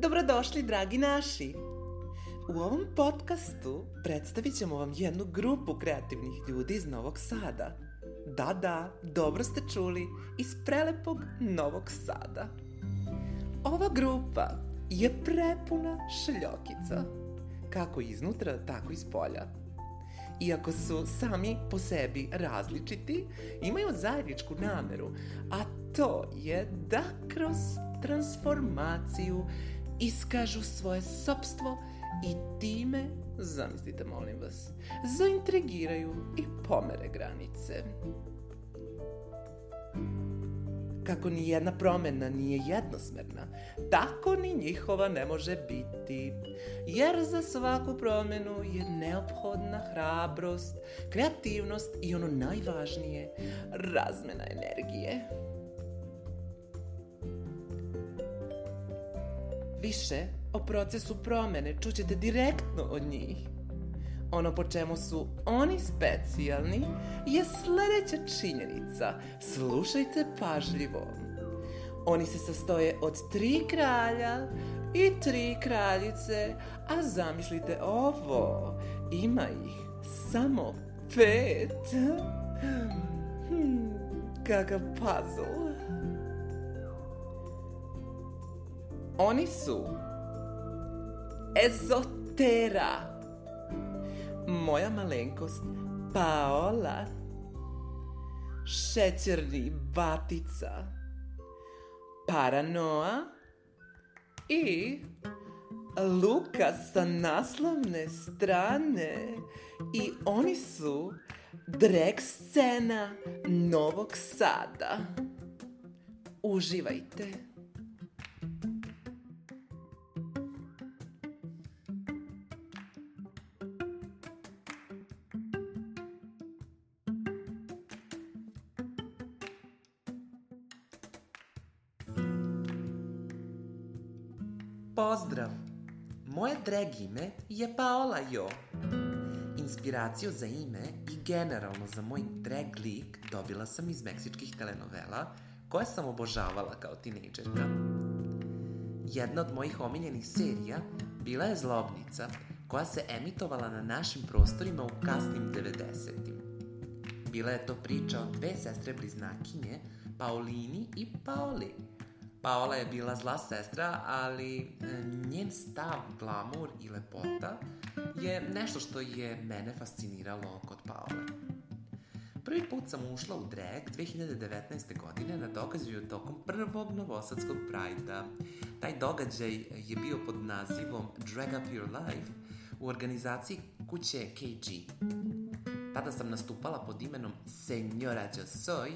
Dobrodošli, dragi naši! U ovom podcastu predstavit ćemo vam jednu grupu kreativnih ljudi iz Novog Sada. Da, da, dobro ste čuli, iz prelepog Novog Sada. Ova grupa je prepuna šljokica, kako iznutra, tako iz polja. Iako su sami po sebi različiti, imaju zajedničku nameru, a to je da kroz transformaciju iskažu svoje sobstvo i time, zamislite molim vas, zaintrigiraju i pomere granice. Kako ni jedna promena nije jednosmerna, tako ni njihova ne može biti. Jer za svaku promenu je neophodna hrabrost, kreativnost i ono najvažnije, razmena energije. Više o procesu promene čućete direktno od njih. Ono po čemu su oni specijalni je sledeća činjenica. Slušajte pažljivo. Oni se sastoje od tri kralja i tri kraljice, a zamislite ovo, ima ih samo pet. Hmm, kakav puzzle. Oni su Ezotera, moja malenkost Paola, šećerni batica, Paranoa i Luka sa naslovne strane i oni su drag scena Novog Sada. Uživajte! Pozdrav! Moje drag ime je Paola Jo. Inspiraciju za ime i generalno za moj drag lik dobila sam iz meksičkih telenovela koje sam obožavala kao tinejdžerka. Jedna od mojih omiljenih serija bila je Zlobnica, koja se emitovala na našim prostorima u kasnim 90-im. Bila je to priča o dve sestre bliznakinje, Paulini i Paoli, Paola je bila zla sestra, ali e, njen stav, glamur i lepota je nešto što je mene fasciniralo kod Paole. Prvi put sam ušla u drag 2019. godine na događaju tokom prvog novosadskog Prajda. Taj događaj je bio pod nazivom Drag Up Your Life u organizaciji kuće KG. Tada sam nastupala pod imenom Senjora Yo Soy,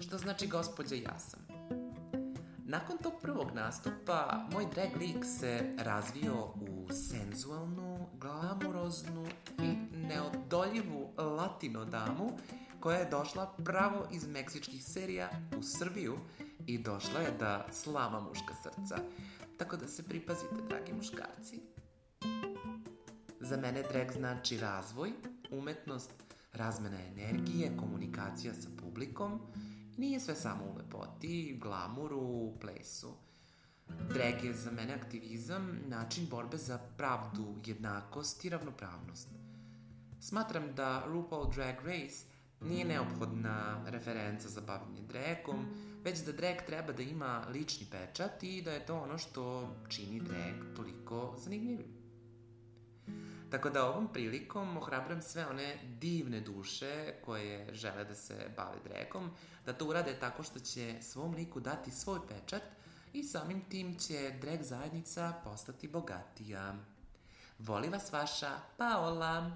što znači gospođa ja sam. Nakon tog prvog nastupa, moj drag lik se razvio u senzualnu, glamuroznu i neodoljivu latino damu koja je došla pravo iz meksičkih serija u Srbiju i došla je da slama muška srca. Tako da se pripazite, dragi muškarci. Za mene drag znači razvoj, umetnost, razmena energije, komunikacija sa publikom, Nije sve samo u lepoti, glamuru, plesu. Drag je za mene aktivizam, način borbe za pravdu, jednakost i ravnopravnost. Smatram da RuPaul Drag Race nije neophodna referenca za bavljanje dragom, već da drag treba da ima lični pečat i da je to ono što čini drag toliko zanimljivim. Tako da ovom prilikom ohrabram sve one divne duše koje žele da se bave dragom, da to urade tako što će svom liku dati svoj pečat i samim tim će drag zajednica postati bogatija. Voli vas vaša Paola!